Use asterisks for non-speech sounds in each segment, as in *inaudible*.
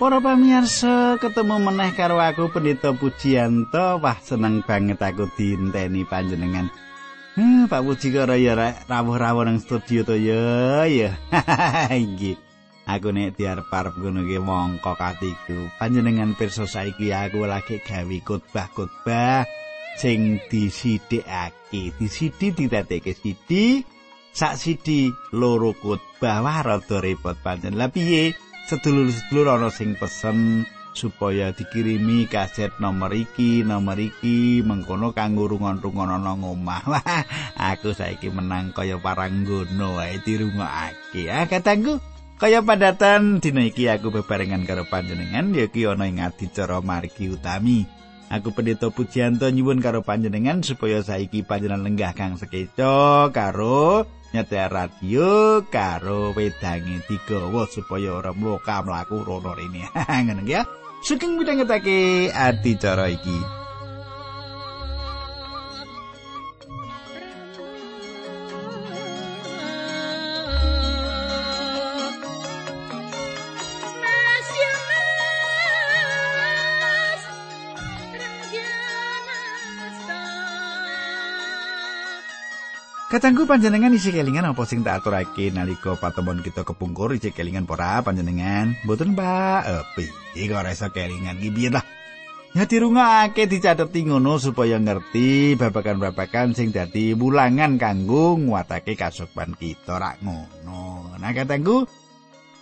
Para pamirsa, ketemu meneh karo aku Pendeta Pujianto. Wah, seneng banget aku diinteni panjenengan. Hmm, Pak Puji karo ya rawuh-rawuh nang studio to ya. Ya. *laughs* Inggih. Aku nek diarep-arep ngono ki mongko katiku. Panjenengan pirsa saiki aku lagi gawe khotbah-khotbah sing disidhekake. Disidi ditatekke sidi. Sak sidi loro khotbah wah rada repot pancen. Lah piye? Sedulur-sedulur ana sing pesen supaya dikirimi kaset nomor iki, nomor iki mengkono kanggo rungon-rungon ana ngomah. *laughs* aku saiki menang kaya paranggono wae dirungokake. Ah katangku, kaya padatan dina iki aku bebarengan karo panjenengan ya ki ana ing adicara margi utami. Aku pendeta Pujianto nyuwun karo panjenengan supaya saiki panjenengan lenggah kang sekeco karo nyetel radio karo wedange digawa supaya ora mloka mlaku rono rene. *laughs* Ngono ya. Sugeng midhangetake adicara iki. Katanggu panjenengan isi kelingan apa sing tak aturake nalika patemon kita kepungkur isi kelingan pora panjenengan? Mboten, Pak. Eh, piye kok ora iso kelingan iki piye lah? Ya dirungokake dicateti ngono supaya ngerti babakan-babakan sing dadi wulangan kanggo nguatake kasupan kita rak ngono. Nah, katanggu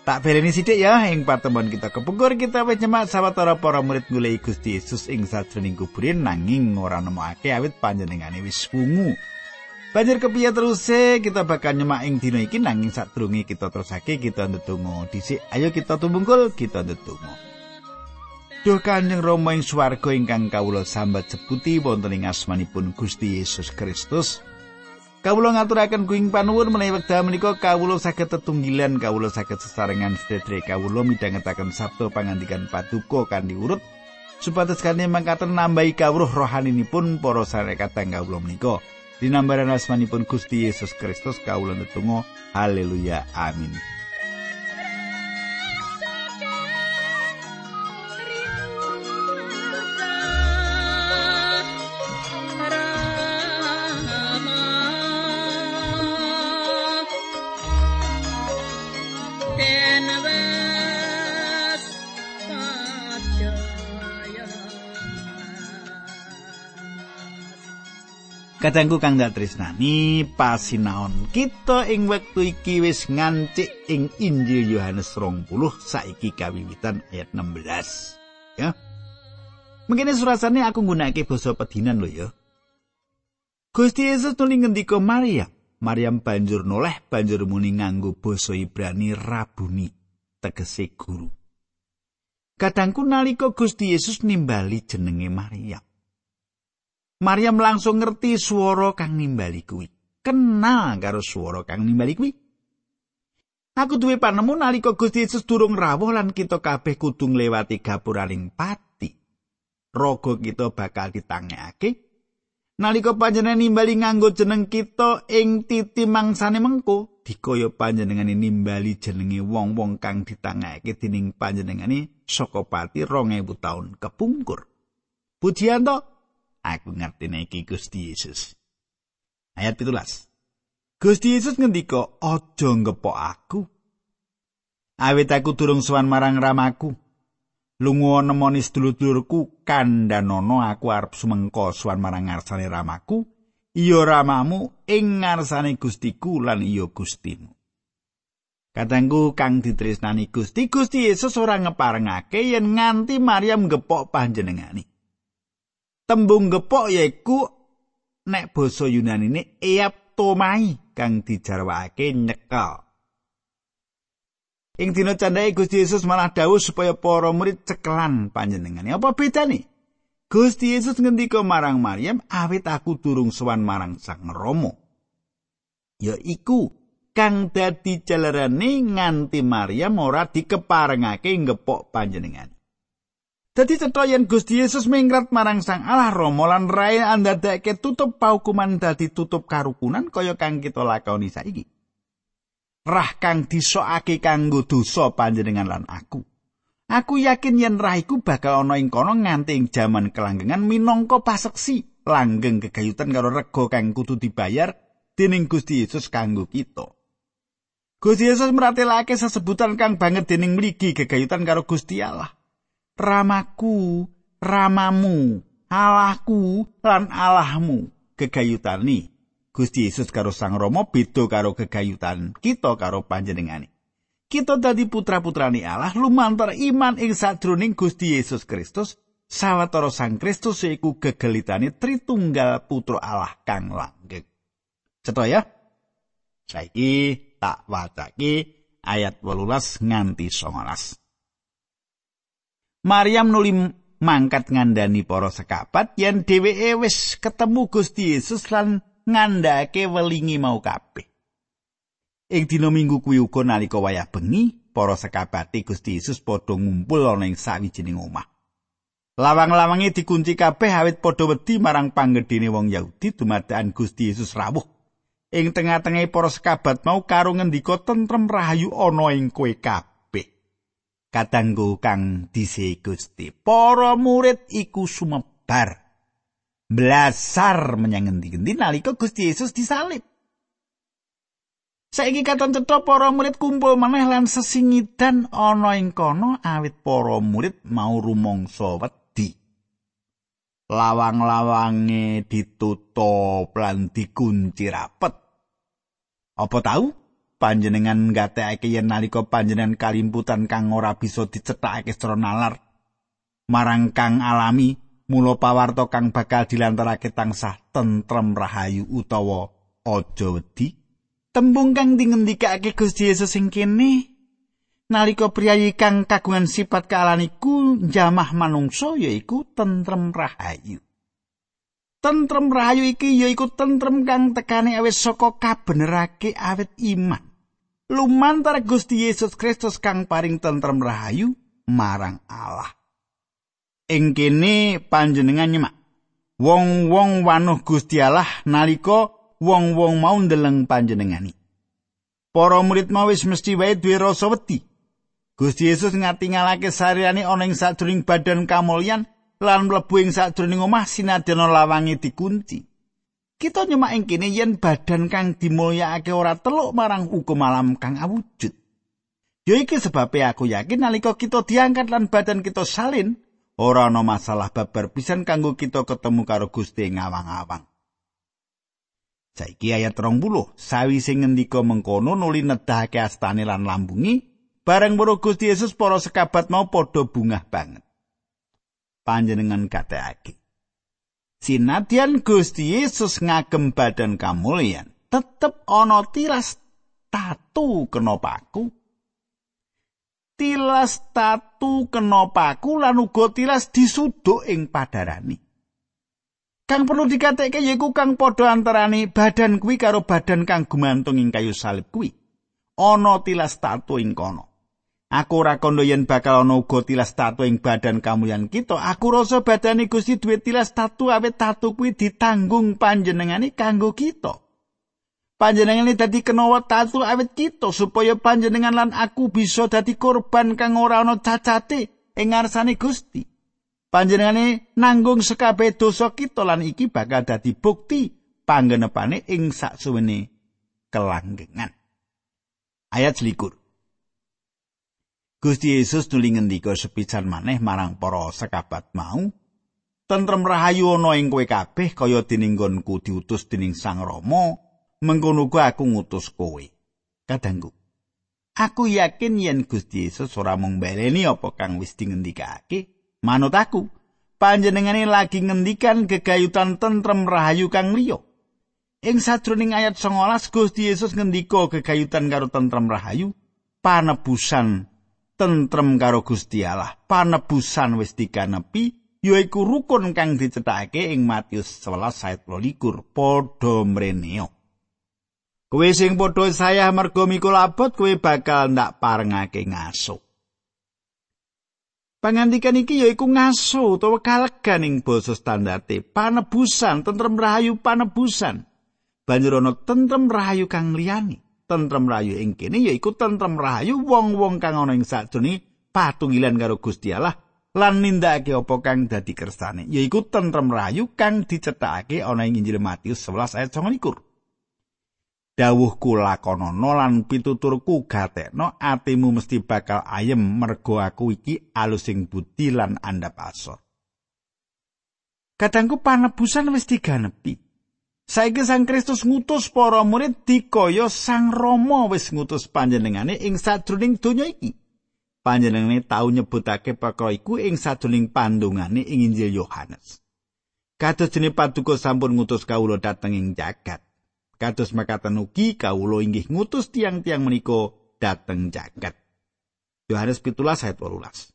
Tak beleni sithik ya ing patemon kita kepungkur kita nyemak sawetara para murid golek Gusti Yesus ing sajroning kuburin nanging ora nemokake awit panjenengane wis wungu. Banjur kepiye terus kita bakal nyemak ing dina iki nanging sadurunge kita terusake kita ndedonga. Dhisik ayo kita tumbungkul kita ndedonga. Duh Kanjeng Rama ing swarga ingkang kawula sambat sebuti wonten ing asmanipun Gusti Yesus Kristus. Kawula ngaturaken kuing panuwun menawi wekdal menika kawula saged tetunggilan kawula saged sesarengan sedherek kawula midhangetaken sabda pangandikan paduka kanthi urut supados kanthi mangkaten nambahi kawruh rohaninipun para sarekat kawula menika. Dinambaran asmanipun Gusti Yesus Kristus kawula netunggal haleluya. Amin Kadangku kang tresnani pasinaon kita ing wektu iki wis ngancik ing Injil Yohanes 20 saiki kawiwitan ayat 16 ya. Mungkin surasane aku nggunakake basa pedinan lho ya. Gusti Yesus tuli ngendika Maria. Maryam banjur noleh banjur muni nganggo basa Ibrani rabuni tegese guru. Kadangku nalika Gusti Yesus nimbali jenenge Maria Maryam langsung ngerti swara kang nimbali kuwi. Kenal karo swara kang nimbali kuwi. Aku duwe panemu nalika Gusti Yesus durung rawuh lan kita kabeh kudu nglewati gapuraning pati. Raga kita bakal ditangekake. Nalika panjenengan nimbali nganggo jeneng kita ing titi mangsane mengko, dikaya panjenengan nimbali jenenge wong-wong kang ditangekake dening panjenengane saka pati 2000 taun kepungkur. Pujian to aku ngerti iki Gusti Yesus. Ayat 17. Gusti Yesus ngendika, "Aja ngepok aku. Awit aku durung sowan marang ramaku. Lunga nemoni sedulur-dulurku kandhanono aku arep sumengko sowan marang ngarsane ramaku, iya ramamu ing ngarsane Gustiku lan iya Gustimu." Katanggu kang ditresnani Gusti, Gusti Yesus ora ngeparengake yen nganti Maryam ngepok panjenengane. Tembung gepok yaiku nek basa Yunani ini eaptomai kang dijarwake nyekel. Ing dina candhae Gusti Yesus malah dawuh supaya para murid cekelan panjenengane. Apa bedane? Gusti Yesus ngendika marang Maryam, "Awit aku durung sowan marang Sang Rama." Ya iku kang dadi celerane nganti Maryam ora dikeparengake ngepok panjenengane. Dadi cetha yen Gusti Yesus mingrat marang Sang Allah Rama lan rae andadake tutup paukuman dadi tutup karukunan kaya kang kita lakoni saiki. Rah kang disokake kanggo dosa panjenengan lan aku. Aku yakin yen raiku bakal ana ing kono nganti ing jaman kelanggengan minangka paseksi langgeng kegayutan karo rega kang kudu dibayar dening Gusti Yesus kanggo kita. Gusti Yesus meratelake sesebutan kang banget dening mligi gegayutan karo Gusti Allah. Ramaku, ramamu, Allahku lan Allahmu gegayutani. Gusti Yesus karo Sang Rama beda karo gegayutan kita karo panjenengane. kita dadi putra-putrani Allah lumantar iman ing sadroning Gusti Yesus Kristus sawetara Sang Kristus yaiku gegelitane Tritunggal Putra Allah kang langgeng. Cetha ya. Saiki tak wacake ayat 18 nganti 19. Maryam nuli mangkat ngandani para sekapat yen dheweke wis ketemu Gusti Yesus lan ngandhake welingi mau kabeh. Ing dina Minggu kuwi uga nalika wayah bengi, para sekabate Gusti Yesus padha ngumpul ana ing sawijining omah. Lawang-lawange dikunci kabeh awit padha wedi marang panggedene wong Yahudi dumadakan Gusti Yesus rawuh. Ing tengah-tengah para sekabat mau karo ngendika tentrem rahayu ana ing kowe kabeh. Kadangku kang dise Gusti, para murid iku sumebar. Blasar menyang ngendi-endi nalika Gusti Yesus disalib. Saiki katon cetha para murid kumpul maneh lan sesingidan ana ing kono awit para murid mau rumangsa wedi. Lawang-lawange ditutup lan dikunci rapet. Apa tahu? Panjenengan ngatekake yen nalika panjenengan kalimputan kang ora bisa dicethakake secara nalar marang kang alami mula pawarta kang bakal dilantarake tansah tentrem rahayu utawa aja wedi. Tembung kang dingendikake Gusti Yesus sing kene nalika priyayi kang kagungan sifat kaalan iku jamah manungsa yaiku tentrem rahayu. Tentrem rahayu iki yaiku tentrem kang tekane awet saka kabenerake awet iman. Lumantar Gusti Yesus Kristus kang paring tentrem rahayu marang Allah. Ing kene panjenengan nyemak wong-wong wanuh Gusti Allah nalika wong-wong mau ndeleng panjenengani. Para murid mau wis mesti wae duwe rasa wedi. Gusti Yesus ngatingalake saryane ana ing sadurung badan kamulyan lan mlebu ing sadurung omah sinadyan lawange dikunci. Kita nyemak ing kene yen badan kang dimulyakake ora teluk marang hukum alam kang awujud. Ya iki sebabe aku yakin nalika kita diangkat lan badan kita salin, ora ana masalah babar pisan kanggo kita ketemu karo Gusti ngawang-awang. Saiki ayat 20, sawise ngendika mengkono nuli nedahake astane lan lambungi, bareng weruh Gusti Yesus para sekabat mau padha bungah banget. Panjenengan kateake. Sinadyan Gusti Yesus ngagem badan kamulyan, tetep ana tilas tatu kena paku. Tilas tatu kena paku lan uga tilas disuduk ing padarani. Kang perlu dikatekke yaiku kang padha antarane badan kuwi karo badan kang gumantung ing kayu salib kuwi. Ana tilas tatu ing kono. Aku ora kandha yen bakal ana uga tilas tatu ing badan kamulyan kita. Aku rasa badane Gusti duwe tilas tatu awet tatu kuwi ditanggung panjenengane kanggo kita. Panjenengane dadi kenawa tatu awet kita supaya panjenengan lan aku bisa dadi korban kang ora ana cacate ing ngarsane Gusti. panjenengane nanggung sekabeh dosa kita lan iki bakal dadi bukti panggenepane ing saksuwene kelanggengan. Ayat selikur. Gusti Yesus nuli ngendika sepisan maneh marang para sekabat mau, tentrem rahayu ana ing kowe kabeh kaya dening nggonku diutus dening Sang Rama, mengkono aku ngutus kowe. Kadangku, aku yakin yen Gusti Yesus ora mung baleni apa kang wis dingendikake, Manut aku, panjenengane lagi ngendikan gegayutan tentrem rahayu kang liya. Ing sajroning ayat 19 Gusti Yesus ngendika gegayutan karo tentrem rahayu, panebusan tentrem karo Gusti Allah, panebusan wis dikanepi yaiku rukun kang dicethake ing Matius 11 ayat 22 padha mreneo. Kowe sing padha saya mergo mikul abot kowe bakal ndak parengake ngasuk. Pangandikan iki yaiku ngaso utawa kalegan ing basa standarte, panebusan, tentrem rahayu panebusan. Banjur ana tentrem rahayu kang liyane. Tentrem rahayu ing kene yaiku tentrem rahayu wong-wong kang ana ing sajroning patunggilan karo Gusti Allah lan nindakake apa kang dadi kersane yaiku tentrem rayu kang dicethakake ana ing Injil Matius 11 ayat 29 dawuhku lakonono lan pituturku gatekno atimu mesti bakal ayem mergo aku iki alusing budi lan andhap asor Kadangku panebusan wis diganepi. Saiki Sang Kristus ngutus para murid dikaya Sang Rama wis ngutus panjenengane ing sadurunge donya iki. Panjenengane tau nyebutake perkara iku ing sadurunge pandungane ing Injil Yohanes. Kados dene paduka sampun ngutus kawula dhateng ing jagat. Kados makaten ugi kawula inggih ngutus tiang-tiang menika dhateng jagat. Yohanes 17 ayat 18.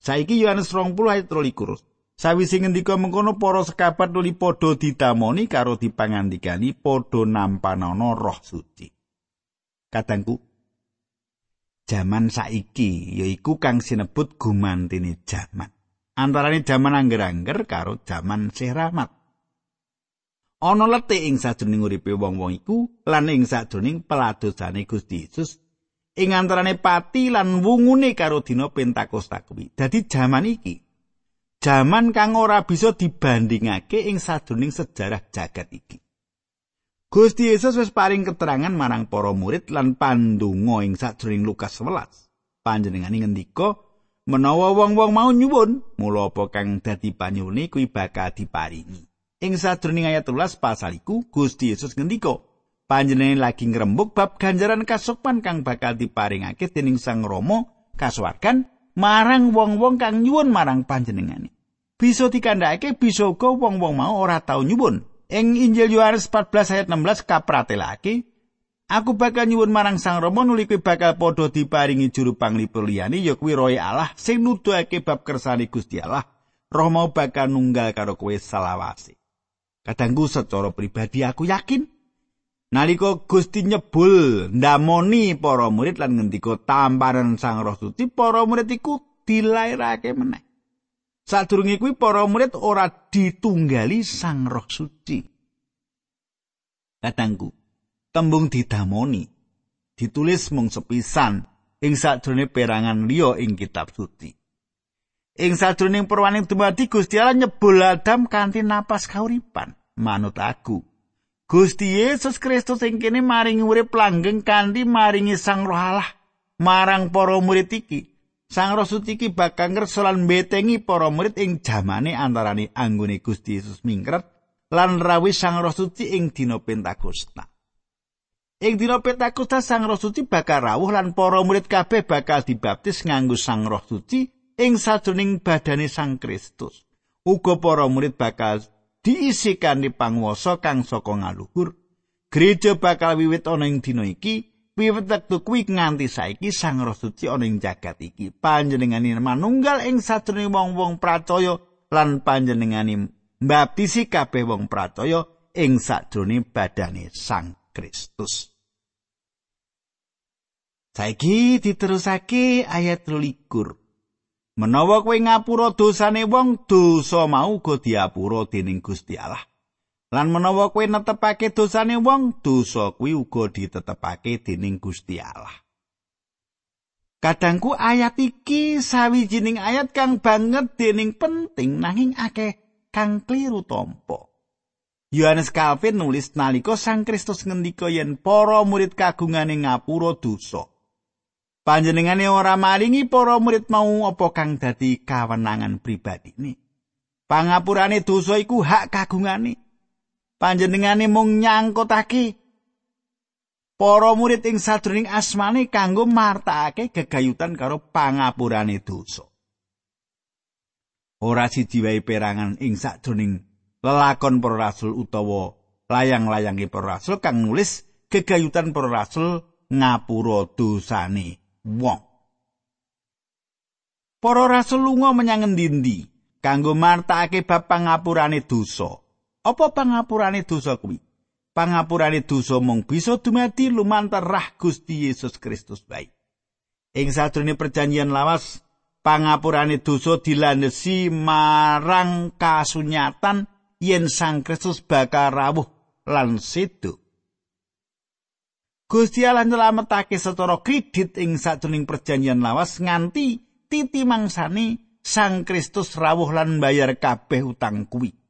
Saiki Yohanes 20 ayat 23. Sawise ngendika mengkono para sekabat nuli padha didamoni karo dipangandikani padha nampanana roh suci. Kadangku jaman saiki yaiku kang sinebut gumantine jaman. Antarane jaman angger-angger karo jaman sehramat. Ana letih ing sajroning uripe wong-wong iku lan ing sajroning peladosane Gusti Yesus ing antarane pati lan wungune karo dina Pentakosta kuwi. Dadi jaman iki jaman kang ora bisa dibandingake ing sadurunging sejarah jagat iki. Gusti Yesus wis paring keterangan marang para murid lan pandonga ing sadurunging Lukas 11. Panjenengane ngendika menawa wong-wong mau nyuwun, mula apa kang dadi panyune kuwi bakal diparingi. Ing sadurunging ayat 13 pasal iku Gusti Yesus ngendika, panjenengane lagi ngrembug bab ganjaran kasukman kang bakal diparingake dening Sang Rama kasuwargan marang wong-wong kang nyuwun marang panjenengane. Bisa dikandhakake bisa uga wong-wong mau ora tau nyuwun. Ing Injil Yohanes 14 ayat 16 kapratelake, Aku bakal nyuwun marang Sang Rama nuli kuwi bakal padha diparingi juru panglipur liyane ya kuwi Roh Allah sing nuduhake bab kersane Gusti Allah. Roh mau bakal nunggal karo kowe salawase. Kadangku secara pribadi aku yakin nalika Gusti nyebul ndamoni para murid lan ngendika tamparan Sang Roh Suci para murid iku dilairake meneh. Sadurunge kuwi para murid ora ditunggali Sang Roh Suci. Katangku, tembung didamoni ditulis mung sepisan ing sadurunge perangan liya ing kitab suci. Ing sadurunge perwaning dumadi Gusti Allah nyebul Adam kanthi napas kauripan. Manut aku, Gusti Yesus Kristus ing kene maringi urip langgeng kanthi maringi Sang Roh Allah marang para murid iki. Sang Roh Suci iki bakal ngerso lan betengi para murid ing jamane antarane anggone Gusti Yesus mingkret lan rawi Sang Roh Suci ing dina Pentakosta. Ing dina Pentakosta Sang Roh Suci bakal rawuh lan para murid kabeh bakal dibaptis nganggo Sang Roh Suci ing sajroning badane Sang Kristus. Uga para murid bakal diisi kanthi panguwasa kang saka ngaluhur. Gereja bakal wiwit ana ing dina iki wiwit wektu kuwi nganti saiki Sang Roh Suci ana ing jagat iki. Panjenengane manunggal ing sajroning wong-wong pracaya lan panjenengane mbaptisi kabeh wong pracaya ing sajroning badane Sang Kristus. Saiki diterusake ayat 23 Menawa kowe ngapura dosane wong dosa mau uga diapura dening Gusti Allah Lan menawa kowe netepake dosane wong, dosa kuwi uga ditetepake dening Gusti Allah. Kadangku ayat iki sawijining ayat kang banget dening penting nanging akeh kang kliru tompo. Yohanes Calvin nulis nalika Sang Kristus ngendika yen para murid kagungane ngapura dosa. Panjenengane ora maringi para murid mau apa kang dadi kawenangan pribadine. Pangapurane dosa iku hak kagungane. Panjenengane mung nyangkutake para murid ing sadurunge asmane kanggo martakake gegayutan karo pangapurane dosa. Ora siji wae perangan ing sadurunge lelakon para rasul utawa layang-layange para rasul kang nulis gegayutan para rasul ngapura dosane wong. Para rasul lunga menyang endi-endi kanggo martakake bab pangapurane dosa. Apa pangapurane dosa kuwi? Pangapurane dosa mung bisa dumadi lumantar rah Gusti Yesus Kristus bae. Ing sadurunge perjanjian lawas, pangapurane dosa dilandhesi marang kasunyatan yen Sang Kristus bakal rawuh lan sedo. Gusti Allah nyelametake secara kredit ing sadurunge perjanjian lawas nganti titi mangsani Sang Kristus rawuh lan bayar kabeh utang kuwi.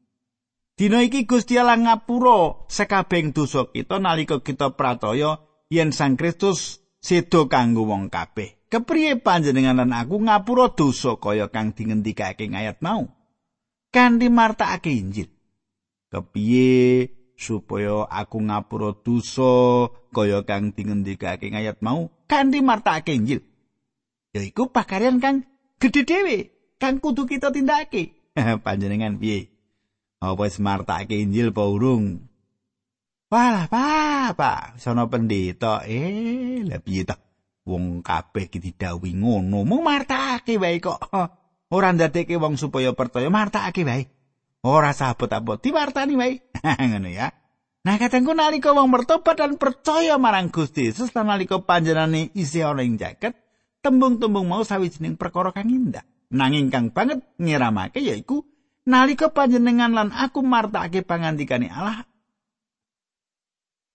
Dina iki Gusti Allah ngapura sekabeng dosa kita nalika kita prataya yen Sang Kristus sedo kanggo wong kabeh. Kepriye panjenengan lan aku ngapura dosa kaya kang dingendikake ayat mau? Kanthi martakake Injil. Kepiye supaya aku ngapura dosa kaya kang dingendikake ayat mau? Kanthi martakake Injil. Yaiku pakaryan kang gedhe dhewe kang kudu kita tindakake. *laughs* panjenengan piye? Apa wis martake Injil apa urung? Wah, Pak, sono pendeta. Eh, lah piye ta? Wong kabeh iki didhawuhi ngono, mung martake wae kok. *laughs* Ora ndadekake wong supaya percaya martake wae. Ora sabot-abot diwartani wae. *laughs* ngono ya. Nah, katengku nalika wong bertobat dan percaya marang Gusti Yesus lan nalika panjenengane isih ana ing jaket, tembung-tembung mau sawijining perkara kang indah. Nanging kang banget ngiramake yaiku nalika panjenengan lan aku martakake pangandikane Allah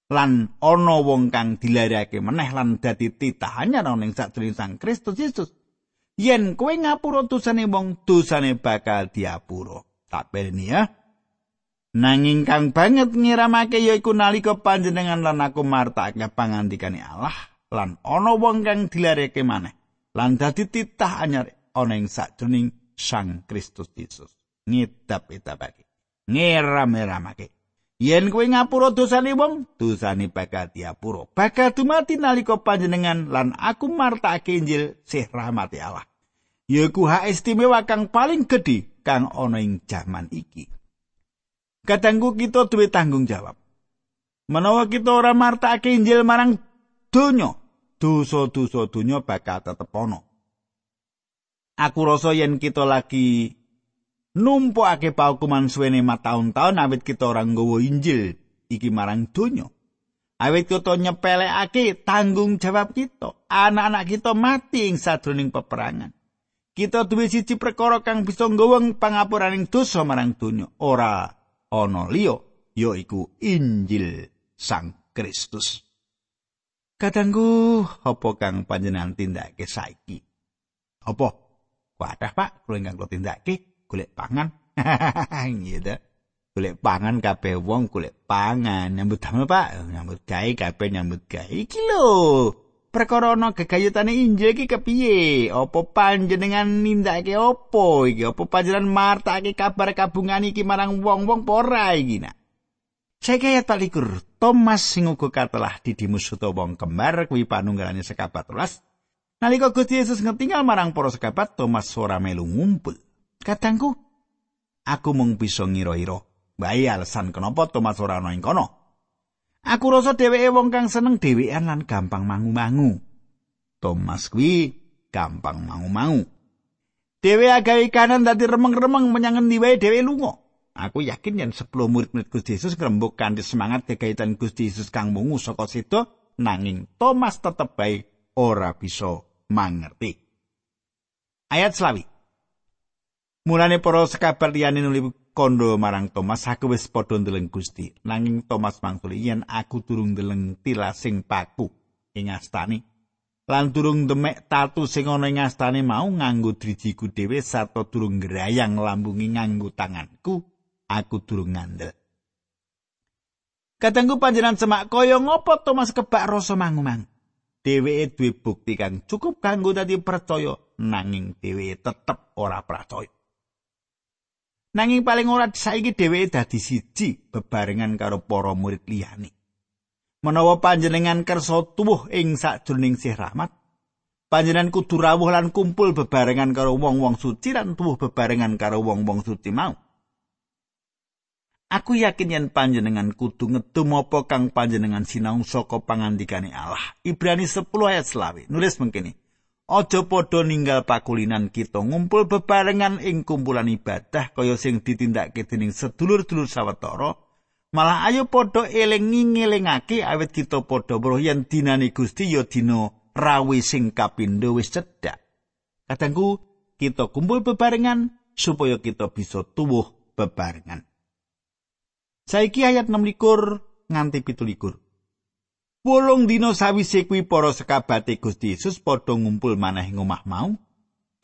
lan ana wong kang dilarake meneh lan dadi titahane ana ning sadurunge Sang Kristus Yesus yen kowe ngapura dosane wong dosane bakal diapura. Tak pelni ya. Nanging kang banget ngiramake yaiku nalika panjenengan lan aku martakake pangandikane Allah lan ana wong kang dilarake maneh lan dadi titah anyar ana ing Sang Kristus Yesus ngidap-idapake. Ngeram-eramake. Yen kowe ngapura dosane wong, dosane bakal diapura. Bakal dumati nalika panjenengan lan aku martakake Injil sih rahmati Allah. Yaiku hak istimewa kang paling gedhe kang ana ing jaman iki. Kadangku kita duwe tanggung jawab. Menawa kita ora martakake Injil marang donya, dosa-dosa donya bakal tetep ana. Aku rasa yen kita lagi numpukake paukuman suwene mataun-taun awit kita ora nggawa Injil iki marang donya. Awit kita nyepelekake tanggung jawab kita. Anak-anak kita mati ing sadroning peperangan. Kita duwe siji perkara kang bisa nggawa pangapuraning dosa marang donya. Ora ana liya yaiku Injil Sang Kristus. Kadangku, apa kang panjenengan tindakake saiki? Apa? Wadah, Pak, kula ingkang kula tindakake. Golek pangan. *laughs* gitu. Golek pangan kabeh wong golek pangan. Nyambut damel Pak, nyambut gawe kabeh nyambut gawe. Iki lho. Perkara ana gegayutane Injil iki kepiye? Apa panjenengan nindakake apa iki? Apa panjenengan martake kabar kabungan iki marang wong-wong ora iki nak? Saiki ayat Thomas sing uga katelah didimus wong kembar kuwi panunggalane sekabat rolas. Nalika Gusti Yesus ngetinggal marang para sekabat, Thomas ora melu ngumpul. Katangku, aku mung bisa ngira-ira. Bae alasan kenapa Thomas ora ana ing kono. Aku rasa dheweke wong kang seneng dhewean lan gampang mangu-mangu. Thomas kuwi gampang mangu-mangu. Dewe agawe kanan dadi remeng-remeng menyang endi wae dhewe lunga. Aku yakin yen 10 murid-murid Gusti Yesus ngrembug kanthi semangat kekaitan Gusti Yesus kang mungu saka situ nanging Thomas tetep bae ora bisa mangerti. Ayat selawi. Mulane para sekabar liyane nuli kondo marang Thomas aku wis padha ndeleng Gusti. Nanging Thomas mangkuli yen aku durung ndeleng tilasing paku ing astane lan durung demek tatu sing ana ing astane mau nganggo drijiku dhewe sarta durung ngrayang lambungi nganggo tanganku aku durung ngandel. Katengku panjenengan semak kaya ngopo Thomas kebak rasa mangu-mangu? Dheweke duwe bukti kang cukup kanggo dadi percaya nanging dheweke tetep ora percaya Nanging paling ora saiki dheweke dadi siji bebarengan karo para murid liyane. Menawa panjenengan kersa tuwuh ing sakjroning sih rahmat, panjenengan kudu rawuh lan kumpul bebarengan karo wong-wong suci lan tuwuh bebarengan karo wong-wong suci mau. Aku yakin yen panjenengan kudu ngedum apa kang panjenengan sinau saka pangandikane Allah. Ibrani 10 ayat 20 nulis mengkini. Aja padha ninggal pakulinan kita ngumpul bebarengan ing kumpulan ibadah kaya sing ditindakake dening sedulur-dulur sawetara. Malah ayo padha eling-elingake awit kita padha weruh yen dinane Gusti ya dina rawi sing kapindho wis cedhak. Kadangku kita kumpul bebarengan supaya kita bisa tuwuh bebarengan. Saiki ayat 6 nganti 17. Wolung dina sawise kuwi para sekabate Gusti Yesus padha ngumpul maneh ing omah mau.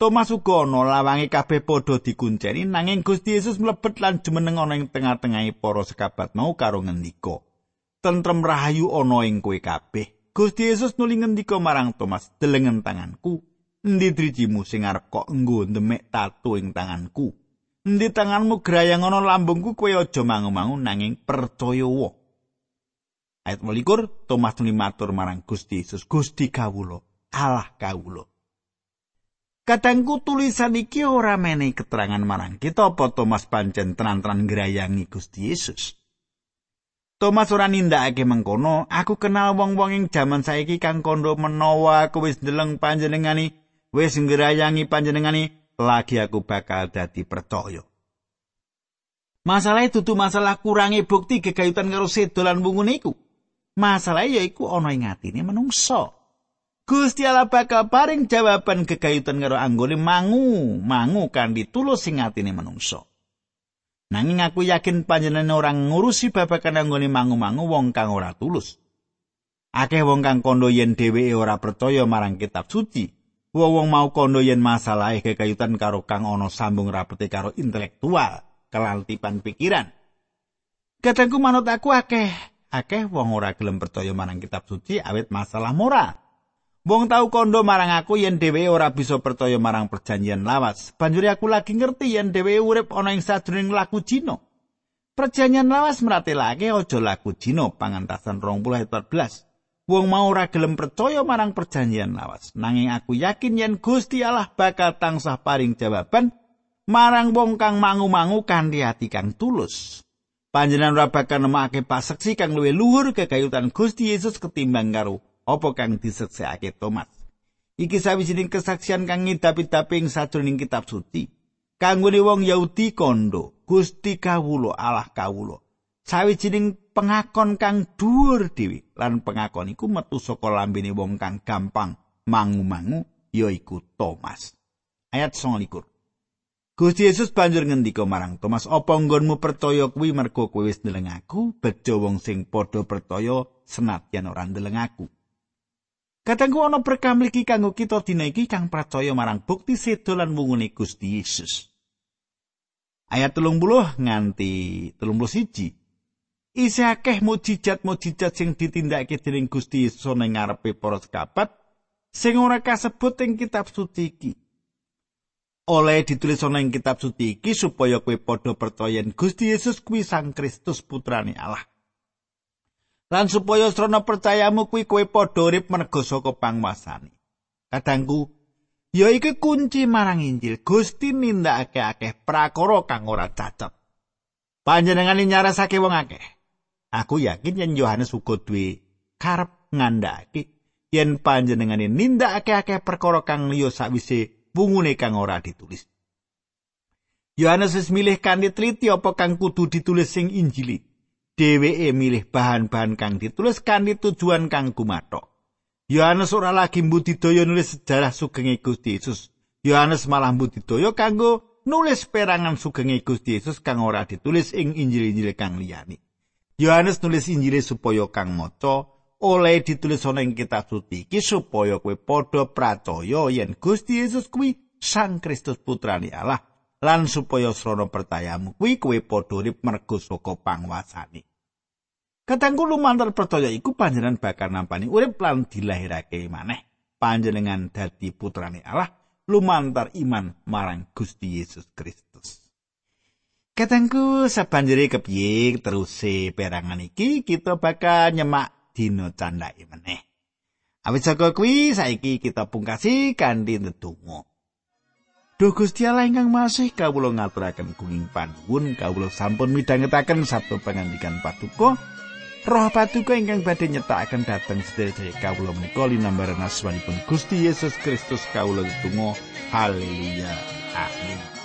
Thomas uga ana lawange kabeh padha dikunceni nanging Gusti Yesus mlebet lan jumeneng ana ing tengah-tengahe para sekabat mau karo ngendika. Tentrem rahayu ana ing kowe kabeh. Gusti Yesus nuli ngendika marang Thomas, "Delengen tanganku. Endi drijimu sing arep kok nggo ndemek tatu ing tanganku? Endi tanganmu grayang ana lambungku kowe aja mangu-mangu nanging percaya wae." Ayat 21 Thomas nuli marang Gusti Yesus, "Gusti kawula, Allah kawula." Kadangku tulisan iki ora menehi keterangan marang kita apa Thomas pancen tenan-tenan ngrayangi Gusti Yesus. Thomas ora nindakake mengkono, aku kenal wong-wong ing jaman saiki kang kondo menawa aku wis ndeleng panjenengani, wis ngrayangi panjenengani, lagi aku bakal dadi percaya. Masalah itu tuh masalah kurangi bukti kegayutan karo sedolan wungune iku. Masalah yaiku ana ing atine menungso. Gusti Allah bakal paring jawaban kegayutan karo anggone mangu, mangu kan ditulus sing atine manungsa. Nanging aku yakin panjenengan orang ngurusi babakan anggone mangu-mangu wong kang ora tulus. Akeh wong kang kondo yen dheweke ora percaya marang kitab suci. Wong mau kondo yen masalah kegayutan karo kang ana sambung rapete karo intelektual, kelaltipan pikiran. Katengku manut aku akeh, akeh wong ora gelem percaya marang kitab suci awit masalah moral. Wong tau kondo marang aku yen dhewe ora bisa percaya marang perjanjian lawas. Banjur aku lagi ngerti yen dhewe urip ana ing sadurunge laku Cina. Perjanjian lawas meratelake aja laku Cina pangantasan 20 14. Wong mau ora gelem percaya marang perjanjian lawas. Nanging aku yakin yen Gusti Allah bakal tansah paring jawaban marang wong kang mangu-mangu kanthi ati kang tulus. Panjenengan ora bakal nemake paseksi kang luwih luhur kekayutan Gusti Yesus ketimbang karo apa kang diseksekake Thomas. Iki sawijining kesaksian kang ngidapi-dapi ing sajroning kitab suci. Kanggone wong Yahudi kondo, Gusti kawulo Allah kawulo. Sawijining pengakon kang dhuwur dhewe lan pengakon iku metu saka lambene wong kang gampang mangu-mangu yaiku Thomas. Ayat 29. Gusti Yesus banjur ngendika marang Thomas, "Apa nggonmu percaya kuwi mergo kowe wis ndeleng aku? Bejo wong sing padha percaya senadyan ora ndeleng aku." Kadangku ana berkah mligi kanggo kita dina iki kang percaya marang bukti sedo lan wungune Gusti Yesus. Ayat 30 nganti 31. Isi akeh mujizat-mujizat sing ditindakake dening Gusti Yesus ning ngarepe para sekabat sing ora kasebut ing kitab suci iki. Oleh ditulis ana ing kitab suci iki supaya kowe padha percaya Gusti Yesus kuwi Sang Kristus putrane Allah. lan supaya srana percayamu kuwi kowe padha urip merga saka pangwasane. Kadangku, ya iki kunci marang Injil. Gusti nindakake akeh prakara kang ora cacat. Panjenengane nyarasake wong akeh. Aku yakin yen Yohanes uga duwe karep ngandhake yen panjenengane nindakake akeh perkara kang liya sawise wungune kang ora ditulis. Yohanes milih kanthi teliti apa kang kudu ditulis sing Injili. dheweke milih bahan-bahan kang ditulis kanthi tujuan kang gumathok. Yohanes ora lagi mbudidaya nulis sejarah sugenge Gusti Yesus. Yohanes malah mbudidaya kanggo nulis perangan sugenge Gusti Yesus kang ora ditulis ing Injil-Injil kang liyane. Yohanes nulis Injil supaya kang maca oleh ditulis ana ing kitab suci iki supaya kowe padha percaya yen Gusti Yesus kuwi Sang Kristus putrane Allah lan supaya srana percayamu kuwi kowe padha urip mergo saka panguwasane. Katangku lumantar percaya iku panjenengan bakal nampani urip lan dilahirake maneh. Panjenengan dadi putrane Allah lumantar iman marang Gusti Yesus Kristus. Katangku sabanjure kepiye terus perangan iki kita bakal nyemak dina candhake meneh. Awit saka kuwi saiki kita pungkasi kanthi ndedonga. Duh Gusti Allah ingkang masih kawula ngaturaken kuning panuwun kawula sampun midhangetaken sabda pangandikan patuko Roh patuko ingkang badhe nyetakaken dhateng sedherek kawula menika linambaran asmanipun Gusti Yesus Kristus kawula tunggu haleluya amin